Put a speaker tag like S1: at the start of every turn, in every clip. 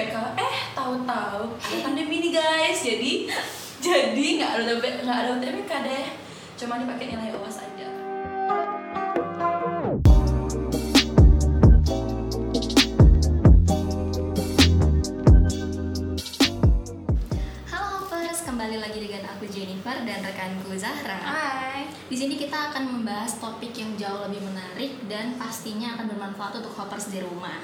S1: UTBK eh tahu-tahu ada pandemi nih guys jadi jadi nggak ada nggak ada UTBK deh cuma dipakai nilai uas aja
S2: Halo Hoppers, kembali lagi dengan aku Jennifer dan rekanku Zahra.
S1: Hai
S2: Di sini kita akan membahas topik yang jauh lebih menarik dan pastinya akan bermanfaat untuk Hoppers di rumah.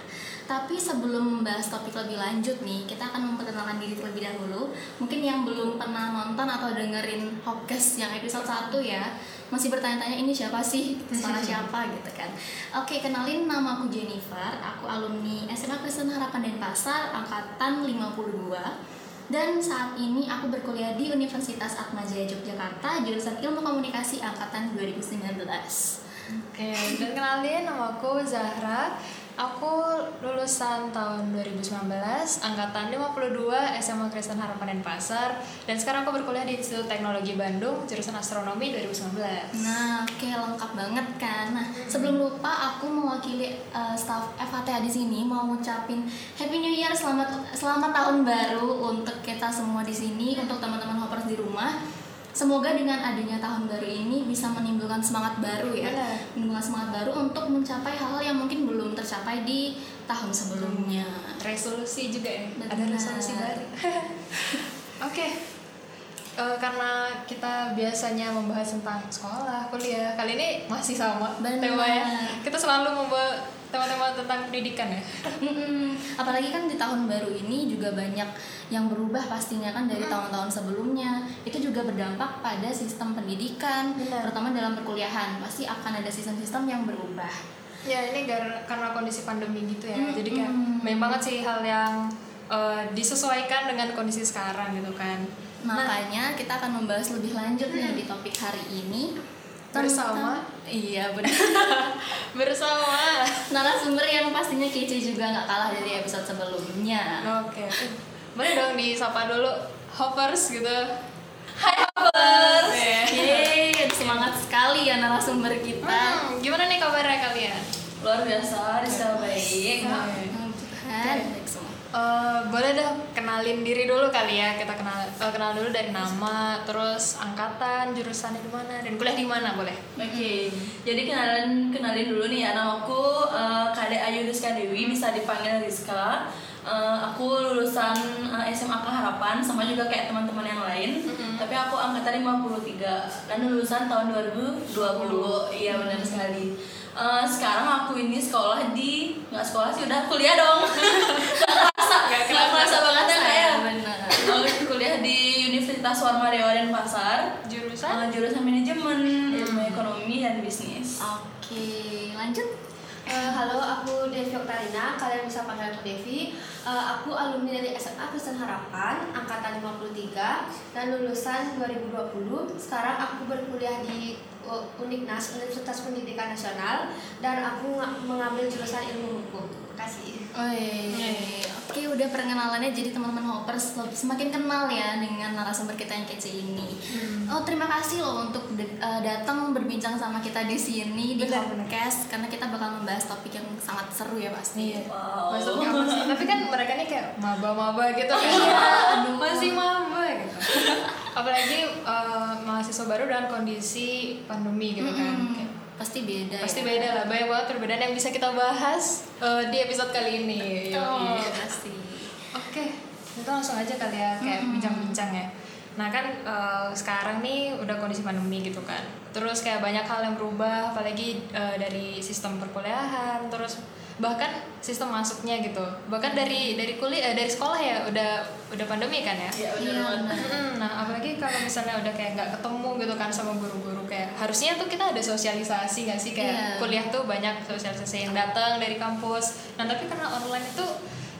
S2: Tapi sebelum membahas topik lebih lanjut nih, kita akan memperkenalkan diri terlebih dahulu. Mungkin yang belum pernah nonton atau dengerin Hopcast yang episode 1 ya, masih bertanya-tanya ini siapa sih? Salah siapa gitu kan. Oke, kenalin nama aku Jennifer, aku alumni SMA Kristen Harapan Denpasar angkatan 52. Dan saat ini aku berkuliah di Universitas Atmajaya Yogyakarta, jurusan Ilmu Komunikasi angkatan 2019.
S3: Oke, dan kenalin nama aku Zahra. Aku lulusan tahun 2019, angkatan 52 SMA Kristen Harapan Denpasar dan sekarang aku berkuliah di Institut Teknologi Bandung, jurusan Astronomi 2019.
S2: Nah, oke lengkap banget kan. Nah, sebelum lupa aku mewakili uh, staff FHTA di sini mau ngucapin Happy New Year, selamat selamat tahun baru untuk kita semua di sini, untuk teman-teman hoppers di rumah. Semoga dengan adanya tahun baru ini bisa menimbulkan semangat baru ya.
S3: Benar.
S2: Menimbulkan semangat baru untuk mencapai hal-hal yang mungkin belum tercapai di tahun sebelumnya.
S3: Resolusi juga ya, ada
S2: Benar.
S3: resolusi baru. Oke, Eh, karena kita biasanya membahas tentang sekolah, kuliah, kali ini masih sama
S2: Benar.
S3: temanya. Kita selalu membawa tema-tema tentang pendidikan ya.
S2: Mm-mm. Apalagi kan di tahun baru ini juga banyak yang berubah pastinya kan dari tahun-tahun sebelumnya. Itu juga berdampak pada sistem pendidikan,
S3: Benar.
S2: terutama dalam perkuliahan. Pasti akan ada sistem-sistem yang berubah.
S3: Ya ini gar- karena kondisi pandemi gitu ya,
S2: Mm,
S3: jadi kayak
S2: mm.
S3: banyak banget sih hal yang eh, disesuaikan dengan kondisi sekarang gitu kan.
S2: Makanya kita akan membahas lebih lanjut nih di topik hari ini
S3: Bersama?
S2: iya benar
S3: Bersama.
S2: narasumber yang pastinya kece juga nggak kalah dari episode sebelumnya.
S3: Oke. Boleh dong disapa dulu hoppers gitu.
S1: Hai Hoppers
S3: Oke.
S2: Yeay, semangat sekali ya narasumber kita.
S3: Hmm, gimana nih kabarnya kalian?
S1: luar biasa Rizka baik.
S2: Tuhan,
S3: Eh, boleh dong kenalin diri dulu kali ya kita kenal eh, kenal dulu dari nama terus angkatan jurusannya di mana dan kuliah di mana boleh
S1: Oke, jadi kenalin kenalin dulu nih ya namaku uh, Kade Ayu Rizka Dewi, bisa dipanggil Rizka. Uh, aku lulusan uh, SMA Harapan sama juga kayak teman-teman yang lain. Tapi aku angkatan 53 dan lulusan tahun 2020. Iya benar sekali. Uh, sekarang aku ini sekolah di nggak sekolah sih udah kuliah dong. Nggak kerasa banget ya kayak.
S2: benar.
S1: Aku kuliah di Universitas Warma Dewa Denpasar.
S3: jurusan
S1: Uh, jurusan manajemen, ilmu ekonomi dan bisnis.
S2: Oke, lanjut.
S4: Eh, halo, aku Devi Oktarina. Kalian bisa panggil aku Devi. Eh, aku alumni dari SMA Kristen Harapan, angkatan 53 dan lulusan 2020. Sekarang aku berkuliah di uh, Uniknas, Universitas Pendidikan Nasional dan aku nga- mengambil jurusan ilmu hukum. Terima kasih.
S2: Oi, oke udah perkenalannya jadi teman-teman hoppers semakin kenal ya dengan narasumber kita yang kece ini. Oh terima kasih loh untuk eh, datang berbincang sama kita di sini di podcast karena kita bakal membahas topik yang sangat seru ya pasti.
S3: Iya.
S1: Wow.
S3: Maksudnya apa sih? Tapi kan mereka nih kayak maba-maba gitu kan.
S2: aduh.
S3: Masih maba gitu. Apalagi eh, mahasiswa baru dengan kondisi pandemi gitu kan.
S2: Mm-mm.
S3: Kayak
S2: Pasti beda
S3: Pasti
S2: ya.
S3: beda lah, banyak banget perbedaan yang bisa kita bahas eh, di episode kali ini.
S2: Oh,
S3: Yoi.
S2: pasti.
S3: Oke, kita langsung aja kali ya kayak
S2: Mm-mm.
S3: bincang-bincang ya. Nah kan eh, sekarang nih udah kondisi pandemi gitu kan. Terus kayak banyak hal yang berubah, apalagi eh, dari sistem perkuliahan, terus bahkan sistem masuknya gitu. Bahkan dari dari kuliah, eh, dari sekolah ya udah udah pandemi kan ya.
S1: Iya.
S3: Mm, Nah, apalagi kalau misalnya udah kayak nggak ketemu gitu kan sama guru-guru kayak harusnya tuh kita ada sosialisasi nggak sih kayak
S2: Iya.
S3: kuliah tuh banyak sosialisasi yang datang dari kampus. Nah, tapi karena online itu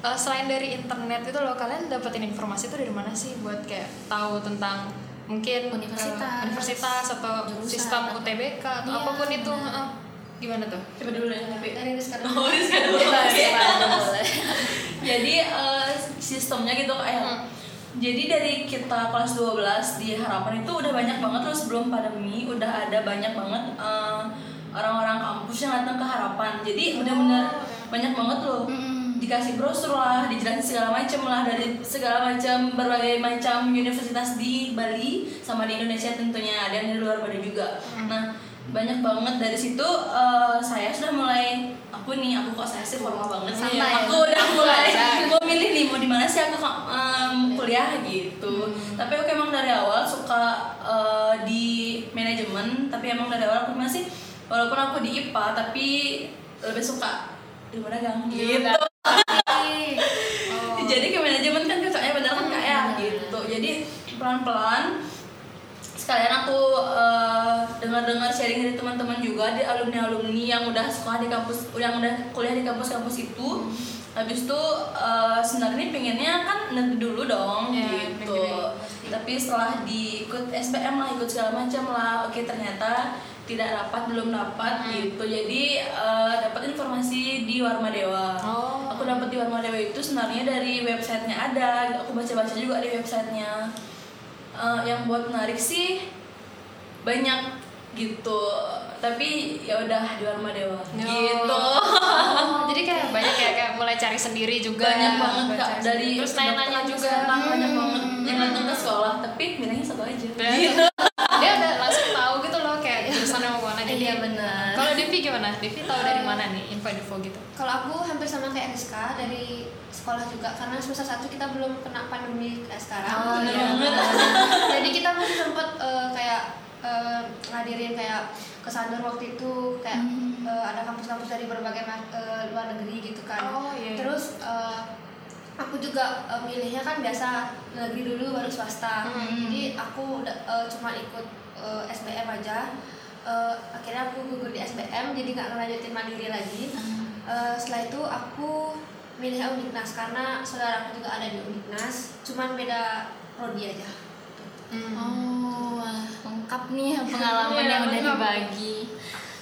S3: uh, selain dari internet itu loh kalian dapetin informasi itu dari mana sih buat kayak tahu tentang mungkin uh,
S2: Universitas.
S3: universitas atau
S2: Jurusan,
S3: sistem
S2: atau-
S3: UTBK atau
S2: Iya,
S3: apa pun
S2: itu.
S3: Heeh. gimana tuh?
S1: Coba dulu deh, tapi
S4: Dari Rizka dulu.
S1: Oh, Rizka dulu.
S2: Boleh.
S1: Jadi eh, sistemnya gitu kayak
S3: Hmm.
S1: jadi dari kita kelas 12 di harapan itu udah banyak banget loh sebelum pandemi udah ada banyak banget eh, orang-orang kampus yang datang ke harapan. Jadi benar-benar banyak banget loh.
S2: Mm-mm.
S1: Dikasih brosur lah dijelasin segala macam lah dari segala macam berbagai macam universitas di Bali sama di Indonesia tentunya ada yang dari luar Bali juga. Nah banyak banget. Dari situ eh, saya sudah mulai aku nih aku kok saya sih formal banget sih
S2: Santai ya?
S1: aku udah mulai mau milih nih mau di mana sih aku em, kuliah gitu. Tapi aku emang dari awal suka eh, di manajemen tapi emang dari awal aku masih walaupun aku di IPA tapi lebih suka di mana gang? Gitu
S2: Oh.
S1: jadi ke manajemen kan cocoknya bener kan kayak gitu. Jadi pelan pelan sekalian aku eh, dengar-dengar sharing dari teman-teman juga di alumni alumni yang udah sekolah di kampus yang udah kuliah di kampus-kampus itu. Habis itu eh, sebenarnya pengennya kan negeri dulu dong
S3: Iya,
S1: gitu.
S3: negeri,
S1: tapi setelah diikut SPM lah ikut segala macam lah oke ternyata tidak dapat belum dapat gitu. Jadi eh, dapat informasi di Warma Dewa.
S3: Oh.
S1: aku dapat di Warma Dewa itu sebenarnya dari websitenya ada. Aku baca-baca juga di websitenya. Eh, yang buat menarik sih banyak gitu. Tapi ya udah di Warma Dewa. Gitu.
S3: Oh, jadi kayak banyak kayak, kayak mulai cari sendiri juga
S1: banyak banget kak. dari
S3: terus nanya-nanya
S1: kedokteran
S3: juga.
S1: banyak banget. Yang datang ke sekolah tapi milihnya satu aja.
S3: Dan dia udah langsung tahu gitu loh kayak jurusannya mau ke mana jadi
S2: Iya, benar.
S3: kalau Devi gimana Devi tahu dari mana nih info-info gitu
S4: Kalau aku hampir sama kayak Rizka dari sekolah juga karena semester satu kita belum kena pandemi kayak sekarang.
S2: Oh, iya.
S1: banget.
S4: Jadi kita masih sempat eh, kayak eh, ngadirin kayak kesandur waktu itu kayak eh, ada kampus-kampus dari berbagai eh, luar negeri gitu kan.
S3: Oh, iya, iya.
S4: Terus eh, aku juga eh, milihnya kan biasa negeri dulu baru swasta.
S3: Hmm.
S4: Jadi aku eh, cuma ikut eh, SBM aja. Eh, akhirnya aku gugur di SBM jadi nggak ngelanjutin mandiri lagi. Eh, setelah itu aku milih Uniknas karena saudara aku juga ada di Uniknas, cuman beda prodi aja.
S2: Oh, wah, lengkap nih pengalaman
S3: Iya,
S2: yang udah
S3: lengkap.
S2: dibagi.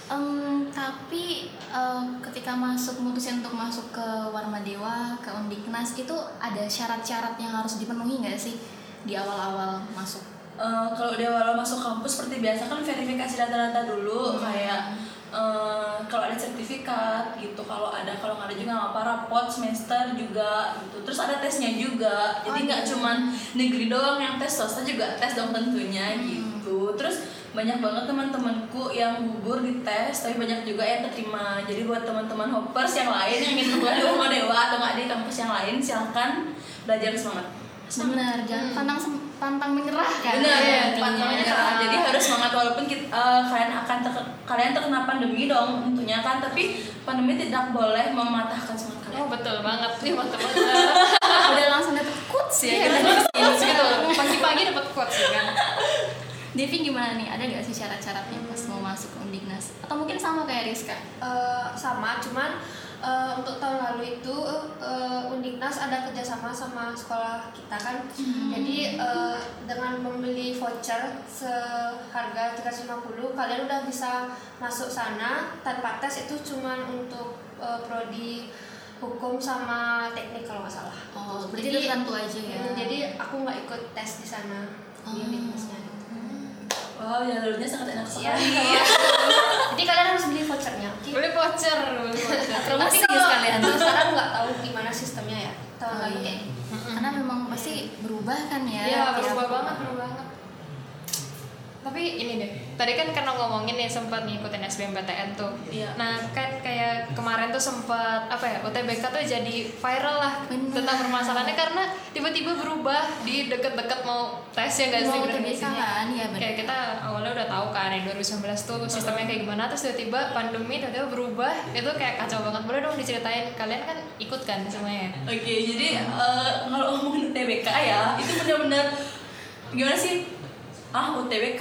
S2: Em, tapi eh, ketika masuk mutusin untuk masuk ke Warma Dewa, ke Undiknas itu ada syarat-syarat yang harus dipenuhi nggak sih di awal-awal masuk?
S1: Eh, kalau di awal masuk kampus seperti biasa kan verifikasi data-data dulu kayak eh, kalau ada sertifikat gitu kalau ada kalau nggak ada juga apa rapot semester juga gitu. Terus ada tesnya juga jadi nggak cuman negeri doang yang tes swasta juga tes dong tentunya gitu. Terus banyak banget teman-temanku yang gugur di tes tapi banyak juga yang keterima. Jadi buat teman-teman hoppers yang lain yang ingin kuliah di Dewa atau nggak di kampus yang lain silahkan belajar semangat.
S2: Benar, jangan pantang sem- pantang menyerah kan?
S1: Benar, ya,
S2: intinya.
S1: pantang menyerah. Jadi harus semangat walaupun kita, eh, kalian akan ter- kalian terkena pandemi dong tentunya kan, tapi pandemi tidak boleh mematahkan semangat kalian.
S3: oh betul banget nih mantap banget
S2: Udah langsung dapet quotes ya.
S3: Iya,
S2: kita.
S3: gitu pagi-pagi dapat quotes ya kan
S2: Devi gimana nih? Ada gak sih syarat-syaratnya pas mau masuk ke Undiknas? Atau mungkin sama kayak Rizka?
S4: Eh, sama, cuman eh, untuk tahun lalu itu eh, Undiknas ada kerjasama sama sekolah kita kan, jadi eh, dengan membeli voucher seharga 350 kalian udah bisa masuk sana tanpa tes itu cuman untuk eh, prodi hukum sama teknik kalau nggak salah.
S2: Oh, berarti
S4: Jadi-
S2: tertentu aja ya?
S4: Hmm, jadi aku nggak ikut tes di sana di
S2: Oh.
S4: Undiknasnya.
S1: Wow, jalurnya sangat enak
S4: Iya. Jadi kalian harus beli vouchernya, oke?
S3: boleh voucher boleh voucher
S2: Promosi
S4: kalau
S2: sekalian.
S4: kalau sekarang nggak tahu gimana sistemnya ya. Tahun
S2: Oh, iya. Karena memang pasti berubah kan ya?
S3: Iya, berubah banget, berubah banget. Tapi ini deh, tadi kan karena ngomongin nih sempat ngikutin SBMPTN tuh.
S1: Iya.
S3: Nah kan kayak kemarin tuh sempat apa ya UTBK tuh jadi viral lah
S2: Bener.
S3: tentang permasalahannya karena tiba-tiba berubah di deket-deket mau tes ya guys
S2: Mau UTBK kan, bener.
S3: Kayak kita awalnya udah tahu kan yang 2019 tuh sistemnya kayak gimana terus tiba-tiba pandemi tiba-tiba berubah itu kayak kacau banget. Boleh dong diceritain kalian kan ikut kan semuanya?
S1: Oke, jadi eh, kalau ngomongin UTBK ya, itu benar-benar gimana sih? Ah, UTBK,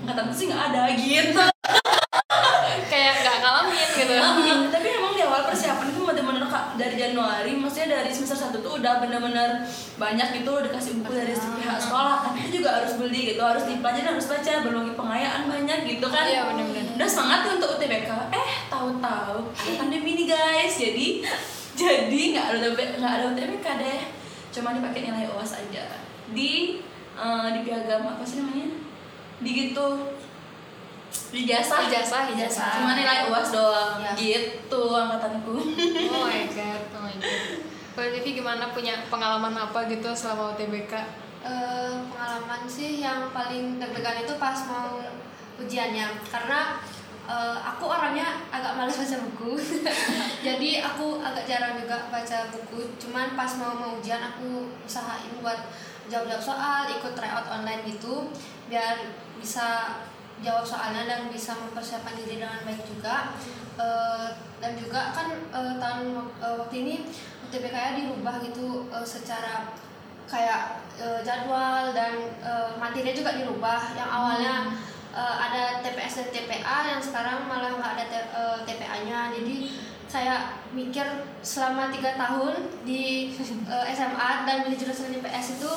S1: angkatan sih nggak ada gitu.
S3: kayak nggak ngalamin gitu.
S1: Ah, tapi emang di awal persiapan itu bener-bener kak dari Januari, maksudnya dari semester 1 tuh udah bener-bener banyak gitu dikasih buku dari pihak sekolah, tapi itu juga harus beli gitu, harus dipelajari, harus baca, belum pengayaan banyak gitu kan.
S3: Iya, bener-bener.
S1: Udah semangat tuh untuk UTBK, eh tahu-tahu pandemi nih guys, jadi jadi nggak ada nggak ada UTBK deh, cuma dipakai nilai uas aja di eh, di piagam apa sih namanya? Di gitu. Ijazah
S3: ijazah ijazah
S1: cuma nilai uas doang.
S4: Iya.
S1: gitu angkatanku.
S3: Oh my god oh my god. Kalau Devi gimana? Punya pengalaman apa gitu selama UTBK
S4: Eh, pengalaman sih yang paling deg-degan itu pas mau ujiannya. Karena eh, aku orangnya agak malas baca buku. Jadi aku agak jarang juga baca buku. Cuman pas mau mau ujian aku usahain buat jawab-jawab soal ikut tryout online gitu biar bisa jawab soalnya dan bisa mempersiapkan diri dengan baik juga. Eh, dan juga kan eh, tahun eh, waktu ini UTBK -nya dirubah gitu eh, secara kayak eh, jadwal dan eh, materinya juga dirubah. Yang awalnya eh, ada TPS dan TPA yang sekarang malah nggak ada TPA-nya jadi saya mikir selama tiga tahun di eh, SMA dan di jurusan IPS itu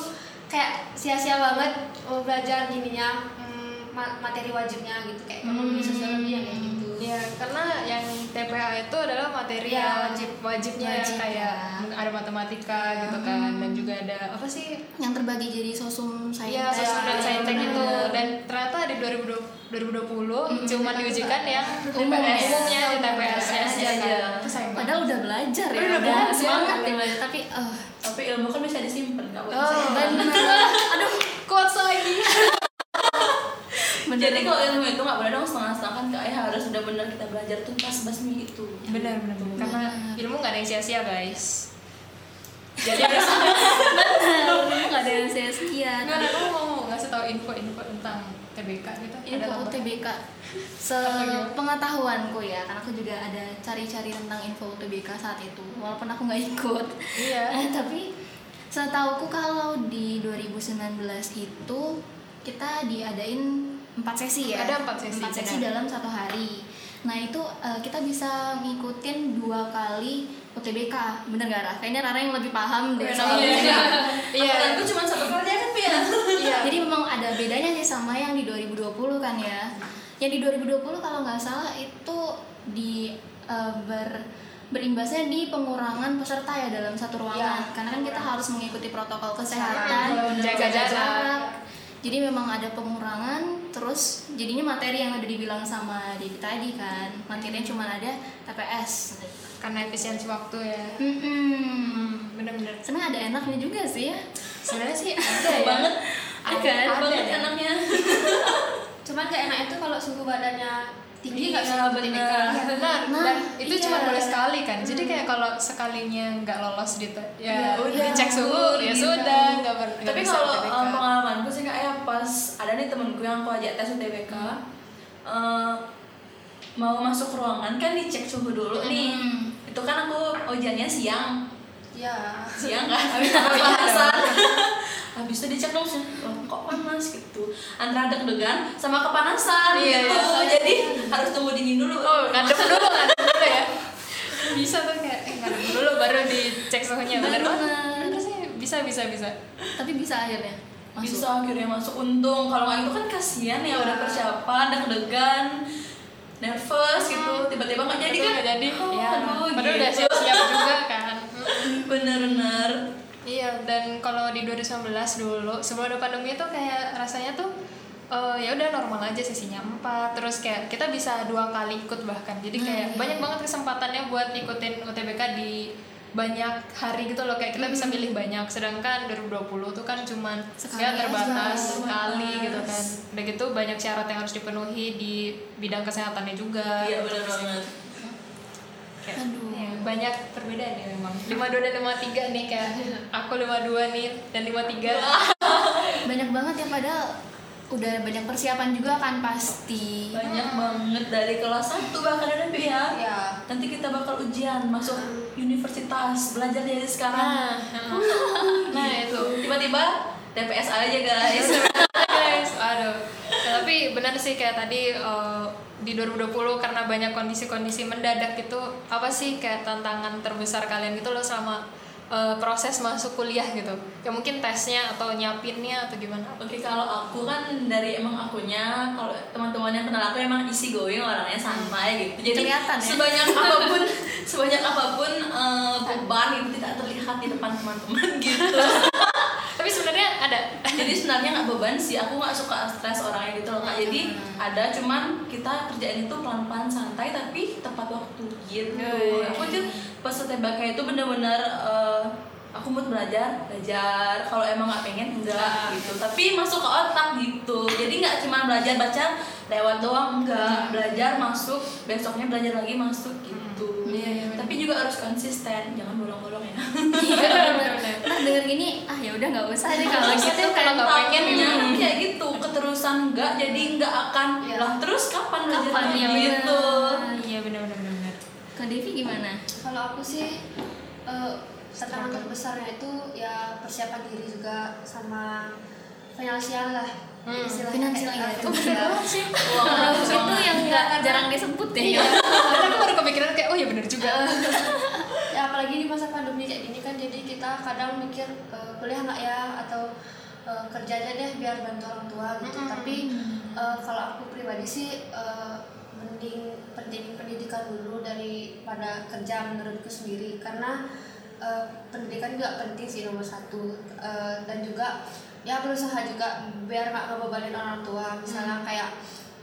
S4: kayak sia-sia banget mau belajar ininya mm, ma- materi wajibnya gitu kayak ekonomi sosiologi yang kayak gitu
S3: Ya, karena yang TPA itu adalah materi
S4: Ya,
S3: yang
S4: wajib.
S3: wajibnya yang
S2: Wajib,
S3: kayak
S2: ya.
S3: ada matematika gitu kan dan juga ada apa sih
S2: yang terbagi jadi sosum
S3: Iya,
S2: saintek
S3: sosum dan
S4: ya,
S3: saintek
S4: benar.
S3: itu dan ternyata di 2020 2020 cuma diujikan yang
S2: Umum ya.
S3: umumnya di TPS aja kan. Itu
S2: padahal udah belajar ya
S3: Udah
S2: udah
S3: belajar.
S2: semangat ya belajar tapi eh
S1: tapi ilmu kan bisa disimpan nggak boleh
S3: Oh,
S2: benar aduh
S3: quotes lagi.
S1: jadi kalau ilmu itu nggak boleh dong setengah-setengah kan kayak harus benar-benar kita belajar tuntas basmi itu
S3: Benar benar. Karena ilmu nggak ada yang sia-sia, guys. Jadi harus
S2: nggak ada yang sia-sia
S3: Gimana kamu mau ngasih tahu info-info tentang TBK gitu?
S2: info
S3: tambahan?
S2: UTBK sepengetahuanku ya karena aku juga ada cari-cari tentang info UTBK saat itu walaupun aku nggak ikut
S3: Iya.
S2: Eh, tapi setauku kalau di 2019 itu kita diadain empat sesi ya
S3: Ada empat sesi,
S2: empat sesi
S3: benar.
S2: dalam satu hari nah itu eh, kita bisa ngikutin dua kali UTBK bener gak Ra? kayaknya Rara yang lebih paham deh soal
S3: Iya.
S2: UTBK.
S3: Iya.
S1: Angkatanku cuma satu kali ya kan Pia
S3: Iya.
S2: Jadi memang ada bedanya sih sama yang di 2020 kan ya. Yang di 2020 kalau nggak salah itu di eh, ber berimbasnya di pengurangan peserta ya dalam satu ruangan.
S4: Ya.
S2: Karena kan kita harus mengikuti protokol kesehatan,
S3: Jaga jarak.
S2: Jadi memang ada pengurangan, terus jadinya materi yang udah dibilang sama Devi tadi kan, materinya cuma ada TPS.
S3: Karena efisiensi waktu ya.
S2: Hmm.
S3: Bener-bener.
S2: Sebenarnya ada enaknya juga sih ya.
S3: Sebenarnya sih ada ya.
S1: banget
S2: Ada,
S1: ada
S3: ada
S1: banget
S3: ya.
S1: anaknya
S4: cuman gak enak itu kalau suhu badannya tinggi nggak
S1: Iya,
S4: bisa
S1: benar.
S4: UTBK
S3: Iya benar.
S2: Nah,
S3: Dan itu
S2: iya.
S3: cuma boleh sekali kan. Jadi kayak kalau sekalinya nggak lolos di te- ya,
S1: Ya udah,
S3: dicek suhu ya
S1: gitu.
S3: sudah nggak ber- nggak
S1: tapi
S3: bisa
S1: kalau um, pengalamanku sih kayak pas ada nih temenku yang aku ajak tes UTBK eh, mau masuk ruangan kan dicek suhu dulu nih
S2: Hmm.
S1: Itu kan aku ujiannya siang
S4: ya
S1: siang kan habis pemanasan habis itu dicek dong "Loh, kok panas gitu antara deg-degan sama kepanasan
S3: Iya,
S1: gitu
S3: iya.
S1: jadi harus tunggu dingin dulu
S3: Oh, ngadep dulu, ngadep dulu ya. Bisa tuh kayak eh, ngadep dulu baru dicek suhunya. Banget.
S2: Bener.
S3: Bener sih, bisa bisa bisa.
S2: Tapi bisa akhirnya. Masuk.
S1: bisa akhirnya masuk untung kalau nggak itu kan kasihan ya udah persiapan deg-degan nervous gitu tiba-tiba nggak jadi kan
S3: nggak jadi.
S1: oh,
S3: ya.
S1: aduh,
S3: Padahal udah
S1: gitu.
S3: siap-siap juga kan.
S1: bener-bener
S3: Iya, dan kalau di 2019 dulu sebelum ada pandemi itu kayak rasanya tuh eh, ya udah normal aja sesinya empat terus kayak kita bisa dua kali ikut bahkan jadi
S2: Hmm,
S3: kayak
S2: iya.
S3: banyak banget kesempatannya buat ikutin UTBK di banyak hari gitu loh kayak kita bisa milih banyak. Sedangkan 2020 tuh kan cuman
S2: Sekali
S3: ya terbatas
S1: aja.
S3: sekali gitu kan. Udah gitu banyak syarat yang harus dipenuhi di bidang kesehatannya juga.
S1: Iya bener banget.
S3: Kayak,
S2: Aduh.
S3: ya, banyak perbedaan ya memang. 52 dan 53 nih kayak aku 52 nih dan 53
S2: banyak banget ya padahal udah banyak persiapan juga kan pasti.
S1: Banyak banget dari kelas 1 bahkan ada ya.
S4: Ya
S1: nanti kita bakal ujian masuk universitas belajar dari sekarang.
S3: Nah, nah itu.
S1: Tiba-tiba TPS aja guys.
S3: Guys aduh. Tapi benar sih kayak tadi eh, di 2020 karena banyak kondisi-kondisi mendadak gitu apa sih kayak tantangan terbesar kalian gitu loh sama eh, proses masuk kuliah gitu. Ya mungkin tesnya atau nyiapinnya atau gimana.
S1: Oke kalau aku kan dari emang akunya kalau teman-teman yang kenal aku emang easy going orangnya santai gitu. Jadi
S2: Kelihatan ya?
S1: sebanyak apa pun sebanyak apa pun eh, beban itu tidak terlihat di depan teman-teman gitu
S3: sebenarnya ada.
S1: Jadi sebenarnya nggak beban sih aku nggak suka stres orangnya gitu loh kak. Jadi ada cuman kita kerjain itu pelan pelan santai tapi tepat waktu gitu.
S3: Iya.
S1: aku tuh pas tebaknya itu bener-bener eh, aku mood belajar belajar. Kalau emang nggak pengen enggak
S3: Ah.
S1: gitu. Tapi masuk ke otak gitu. Jadi nggak cuma belajar baca lewat doang enggak. Belajar masuk besoknya belajar lagi masuk gitu.
S3: Iya, iya, bener.
S1: tapi juga harus konsisten jangan bolong-bolong ya
S2: Nah denger gini, ah ya udah nggak usah deh kalau gitu.
S3: kalau nggak pengen gimana?
S1: kayak gitu keterusan enggak jadi enggak akan
S4: Iya.
S1: lah terus kapan
S2: Kapan ya
S1: gitu
S3: iya benar-benar benar
S2: Kak Devi gimana?
S4: Kalau aku sih eh, tantangan terbesarnya itu ya persiapan diri juga sama finansial lah.
S3: Hmm,
S4: Istilahnya
S2: finansial
S4: kayak-
S2: ya, itu
S4: Iya.
S1: Wah,
S2: itu yang nggak jarang disebut deh.
S3: iya aku baru kepikiran kayak oh ya benar juga
S4: ya apalagi di masa pandemi kayak gini kan jadi kita kadang mikir eh, kuliah nggak ya? Atau eh, kerja aja deh biar bantu orang tua gitu.
S3: Mm-mm.
S4: tapi eh, kalau aku pribadi sih eh, mending pendidik pendidikan dulu daripada kerja menurutku sendiri. Karena eh, pendidikan juga penting sih nomor satu. Eh, dan juga ya berusaha juga biar nggak ngebebanin orang tua. Misalnya kayak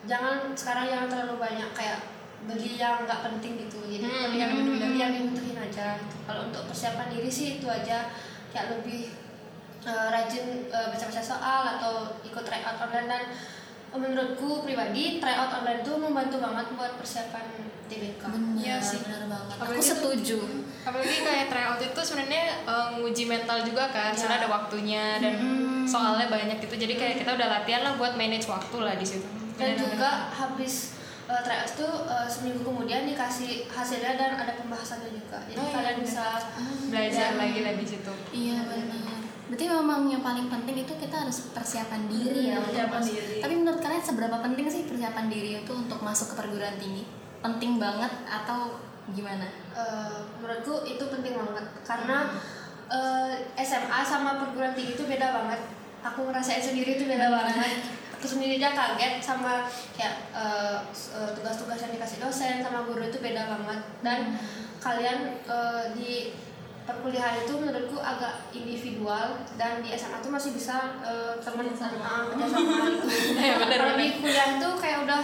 S4: jangan sekarang jangan terlalu banyak kayak beli yang nggak penting gitu jadi
S3: Hmm.
S4: beli yang benar-benar yang dibutuhin aja gitu. kalau untuk persiapan diri sih itu aja kayak lebih eh, rajin eh, baca-baca soal atau ikut tryout online dan eh, menurutku pribadi tryout online itu membantu banget buat persiapan TBK
S3: Iya sih.
S2: bener banget.
S3: Apalagi
S2: Aku setuju.
S3: apalagi kayak tryout itu sebenarnya eh, nguji mental juga kan
S4: Ya.
S3: soalnya ada waktunya dan
S2: Hmm.
S3: soalnya banyak gitu jadi kayak kita udah latihan lah buat manage waktu lah di situ
S4: dan juga habis uh, tryout itu uh, seminggu kemudian dikasih hasilnya dan ada pembahasannya juga jadi
S3: Oh, iya,
S4: kalian
S3: bener.
S4: bisa
S3: belajar
S4: Ya.
S3: lagi di situ
S2: Iya benar. Berarti memang yang paling penting itu kita harus persiapan diri ya. untuk
S1: Persiapan
S2: masuk.
S1: diri.
S2: Tapi menurut kalian seberapa penting sih persiapan diri itu untuk masuk ke perguruan tinggi? Penting banget atau gimana?
S4: Uh, menurutku itu penting banget karena uh, SMA sama perguruan tinggi itu beda banget aku ngerasain sendiri itu beda banget aku sendiri aja kaget sama kayak uh, uh, tugas-tugas yang dikasih dosen sama guru itu beda banget. Dan kalian uh, di perkuliahan itu menurutku agak individual dan di SMA tuh masih bisa uh, teman sama kerjasama gitu.
S3: Iya,
S4: kalau di kuliah tuh kayak udah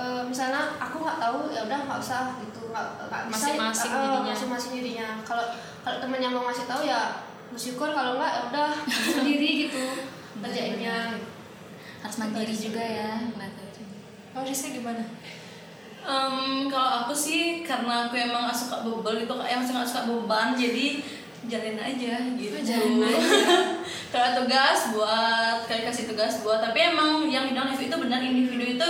S4: uh, misalnya aku nggak tahu ya udah nggak usah gitu nggak bisa
S3: Masing-masing
S4: uh, masing-masing jadinya. Kalau kalau temen yang mau ngasih tahu ya bersyukur kalau nggak ya udah sendiri gitu kerjainnya
S2: Harus mandiri juga ya.
S3: oh Rizka gimana?
S1: Em, kalau aku sih karena aku emang gak suka bebel gitu kayak emang gak suka beban jadi jalin aja gitu. Kalau tugas buat kayak kasih tugas buat tapi emang yang bilang Devi itu benar individu itu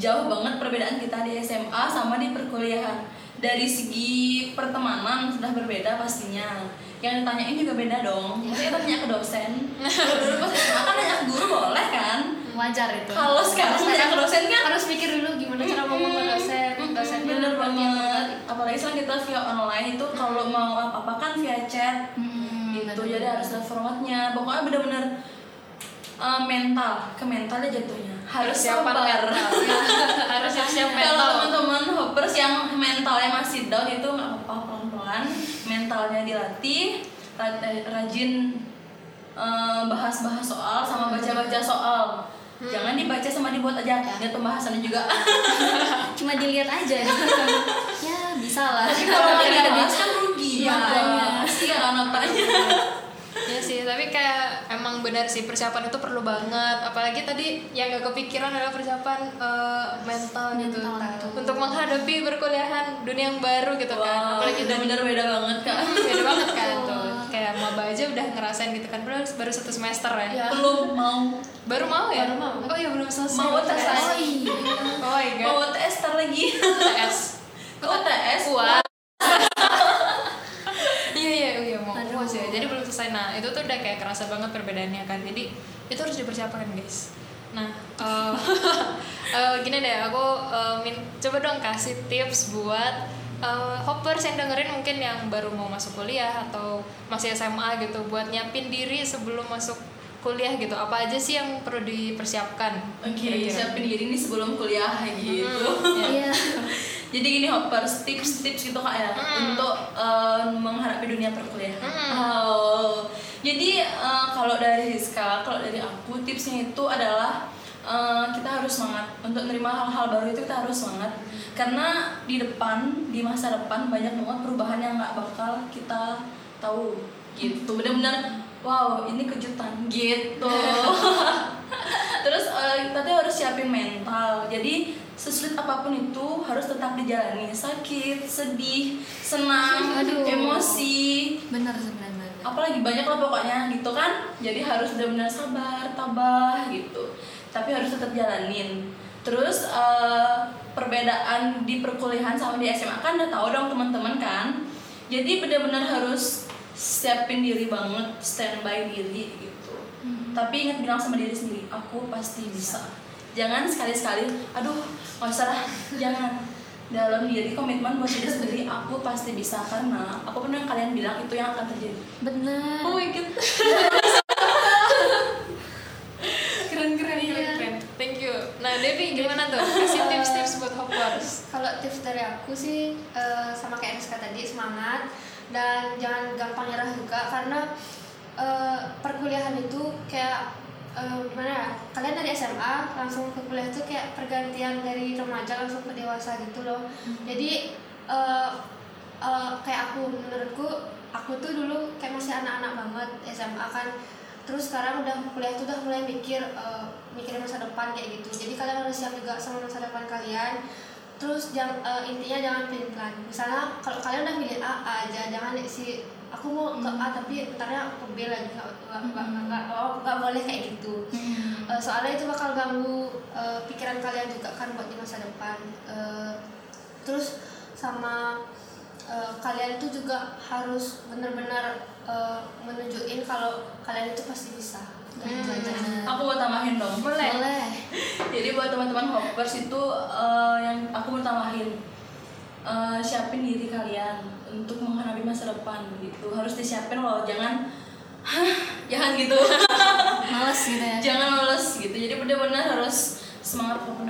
S1: jauh banget perbedaan kita di SMA sama di perkuliahan. Dari segi pertemanan sudah berbeda pastinya yang ditanyain juga beda dong. Maksudnya kita tanya ke dosen. Kalau dulu pas SMA kan nanya ke guru boleh kan?
S2: Wajar itu.
S1: kalau sekarang nanya ke dosen kan?
S4: harus mikir dulu gimana cara ngomong ke dosen. Dosennya
S1: bener banget. apalagi sekarang kita via online itu kalau mau apa apa kan via chat. Gitu. Jadi harus ada formatnya. Pokoknya bener-bener uh, mental. Ke mentalnya jatuhnya. Harus sabar
S3: mental. harus siap-siap
S1: kalau
S3: mental.
S1: teman-teman hoppers yang mentalnya masih down itu nggak apa-apa pelan-pelan mentalnya dilatih eh, rajin eh, bahas-bahas soal sama baca-baca soal. Jangan dibaca sama dibuat aja lihat pembahasannya juga.
S2: Cuma dilihat aja. ya bisa lah.
S1: kalau nggak dibahas kan rugi
S2: Iya,
S1: kasihan notanya
S3: Iya. sih, tapi kayak emang benar sih persiapan itu perlu banget. Apalagi tadi yang gak kepikiran adalah persiapan eh, mental, gitu
S2: Mental, betul.
S3: untuk menghadapi perkuliahan dunia yang baru gitu kan.
S1: Wow,
S3: Apalagi dari
S1: bener-bener beda banget kak
S3: Hmm, beda banget kan tuh. Kayak maba aja udah ngerasain gitu kan. Padahal baru satu semester ya.
S4: Ya.
S1: belum mau
S3: Baru mau ya?
S4: Baru mau.
S3: Oh iya belum selesai.
S1: Mau tes
S3: Oh
S1: lagi.
S3: iya. Oh my god.
S1: mau tes tar lagi
S3: tes.
S1: kok tes
S3: Wah. Iya iya iya mau
S2: Aduh.
S3: UAS ya. Jadi belum selesai. Nah itu tuh udah kayak kerasa banget perbedaannya kan. Jadi itu harus dipersiapkan guys. Nah eh, eh, gini deh aku eh, min- coba dong kasih tips buat eh, hoppers yang dengerin mungkin yang baru mau masuk kuliah atau masih SMA gitu buat nyiapin diri sebelum masuk kuliah gitu. Apa aja sih yang perlu dipersiapkan?
S1: oke
S3: Kira-kira.
S1: siapin diri nih sebelum kuliah gitu
S3: Hmm, ya.
S1: Jadi gini hoppers tips-tips gitu kak ya
S3: Hmm.
S1: untuk eh, menghadapi dunia perkuliahan.
S3: Hmm.
S1: oh. Jadi eh, kalau dari Rizka, kalau dari aku tipsnya itu adalah eh, kita harus semangat. Untuk menerima hal-hal baru itu kita harus semangat. Karena di depan di masa depan banyak banget perubahan yang nggak bakal kita tahu. Gitu. Benar-benar wow ini kejutan gitu. Terus eh, kita tuh harus siapin mental. Jadi sesulit apa pun itu harus tetap dijalani. Sakit sedih senang
S2: Aduh.
S1: emosi.
S2: Bener sebenarnya
S1: apalagi banyak lah pokoknya gitu kan? Jadi harus benar-benar sabar tabah gitu. Tapi harus tetap jalanin. Terus eh, perbedaan di perkuliahan sama di SMA kan udah tahu dong teman-teman kan? Jadi benar-benar harus siapin diri banget standby diri gitu. Tapi ingat bilang sama diri sendiri aku pasti bisa. Jangan sekali-sekali aduh nggak usah lah jangan. Dalam diri komitmen buat diri sendiri aku pasti bisa karena aku pernah kalian bilang itu yang akan terjadi.
S2: Bener
S1: oh my god.
S3: Keren keren
S2: Iya.
S3: keren. Keren thank you. Nah Devi gimana tuh? Kasih tips-tips buat hoppers
S4: Kalau tips dari aku sih eh, sama kayak Rizka tadi semangat dan jangan gampang nyerah juga karena eh, perkuliahan itu kayak eh, gimana ya kalian dari SMA langsung ke kuliah itu kayak pergantian dari remaja langsung ke dewasa gitu loh. Jadi eh, eh, kayak aku menurutku aku tuh dulu kayak masih anak-anak banget SMA kan. Terus sekarang udah kuliah tuh udah mulai mikir eh, mikirin masa depan kayak gitu. Jadi kalian harus siap juga sama masa depan kalian terus jangan eh, intinya jangan pilih plan misalnya kalau kalian udah milih A, A aja jangan si aku mau ke A tapi entarnya ke B lagi nggak nggak nggak nggak nggak- nggak boleh kayak gitu. Eh, soalnya itu bakal ganggu eh, pikiran kalian juga kan buat di masa depan. Eh, terus sama eh, kalian tuh juga harus benar-benar eh, menunjukin kalau kalian itu pasti bisa
S1: Aku mau tambahin dong.
S3: Boleh.
S2: Boleh
S1: jadi buat teman-teman hoppers itu eh, yang aku mau tambahin eh, siapin diri kalian untuk menghadapi masa depan gitu. Harus disiapin loh jangan Hah, jangan gitu.
S2: Males gitu ya.
S1: Jangan males gitu. Jadi benar-benar harus semangat apa pun